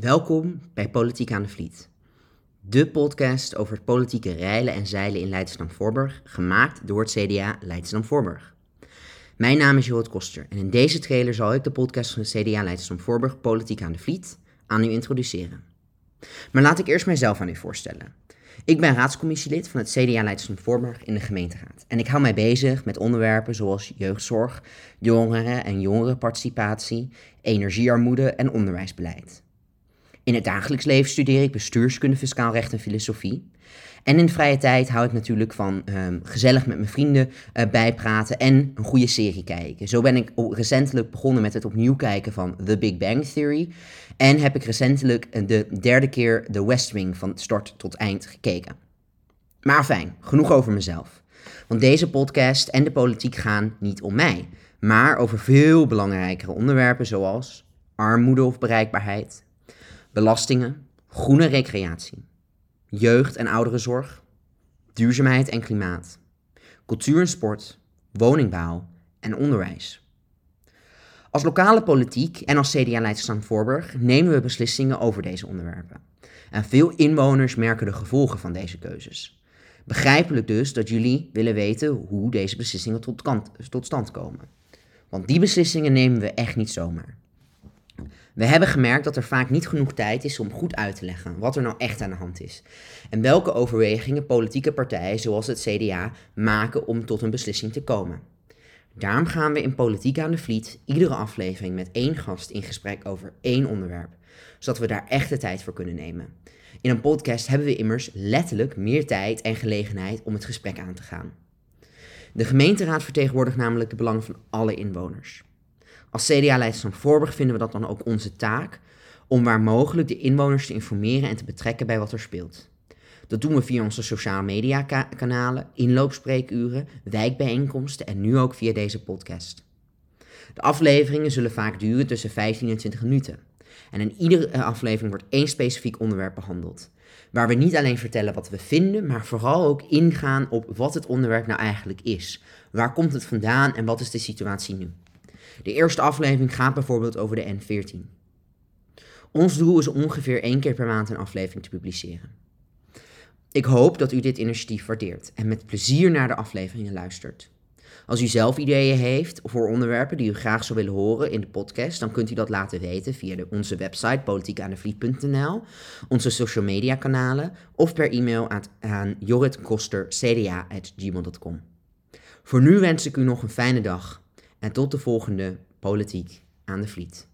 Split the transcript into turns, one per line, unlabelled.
Welkom bij Politiek aan de Vliet. De podcast over het politieke reilen en zeilen in Leidschendam-Voorburg, gemaakt door het CDA Leidschendam-Voorburg. Mijn naam is Jorrit Koster en in deze trailer zal ik de podcast van het CDA Leidschendam-Voorburg Politiek aan de Vliet aan u introduceren. Maar laat ik eerst mijzelf aan u voorstellen. Ik ben raadscommissielid van het CDA Leidschendam-Voorburg in de gemeenteraad. En ik hou mij bezig met onderwerpen zoals jeugdzorg, jongeren- en jongerenparticipatie, energiearmoede en onderwijsbeleid. In het dagelijks leven studeer ik bestuurskunde, fiscaal recht en filosofie. En in vrije tijd hou ik natuurlijk van um, gezellig met mijn vrienden uh, bijpraten en een goede serie kijken. Zo ben ik recentelijk begonnen met het opnieuw kijken van The Big Bang Theory. En heb ik recentelijk de derde keer The West Wing van start tot eind gekeken. Maar fijn, genoeg over mezelf. Want deze podcast en de politiek gaan niet om mij, maar over veel belangrijkere onderwerpen zoals armoede of bereikbaarheid, belastingen, groene recreatie, jeugd- en ouderenzorg, duurzaamheid en klimaat, cultuur en sport, woningbouw en onderwijs. Als lokale politiek en als CDA Leidschendam Voorburg nemen we beslissingen over deze onderwerpen. En veel inwoners merken de gevolgen van deze keuzes. Begrijpelijk dus dat jullie willen weten hoe deze beslissingen tot, tot stand komen. Want die beslissingen nemen we echt niet zomaar. We hebben gemerkt dat er vaak niet genoeg tijd is om goed uit te leggen wat er nou echt aan de hand is. En welke overwegingen politieke partijen zoals het CDA maken om tot een beslissing te komen. Daarom gaan we in Politiek aan de Vliet iedere aflevering met één gast in gesprek over één onderwerp, zodat we daar echt de tijd voor kunnen nemen. In een podcast hebben we immers letterlijk meer tijd en gelegenheid om het gesprek aan te gaan. De gemeenteraad vertegenwoordigt namelijk de belangen van alle inwoners. Als CDA-leiders van Voorburg vinden we dat dan ook onze taak om waar mogelijk de inwoners te informeren en te betrekken bij wat er speelt. Dat doen we via onze sociale media kanalen, inloopspreekuren, wijkbijeenkomsten en nu ook via deze podcast. De afleveringen zullen vaak duren tussen 15 en 20 minuten. En in iedere aflevering wordt één specifiek onderwerp behandeld. Waar we niet alleen vertellen wat we vinden, maar vooral ook ingaan op wat het onderwerp nou eigenlijk is. Waar komt het vandaan en wat is de situatie nu? De eerste aflevering gaat bijvoorbeeld over de N14. Ons doel is ongeveer één keer per maand een aflevering te publiceren. Ik hoop dat u dit initiatief waardeert en met plezier naar de afleveringen luistert. Als u zelf ideeën heeft voor onderwerpen die u graag zou willen horen in de podcast, dan kunt u dat laten weten via onze website politiekaandevliet.nl, onze social media kanalen of per e-mail aan, aan. Voor nu wens ik u nog een fijne dag en tot de volgende Politiek aan de Vliet.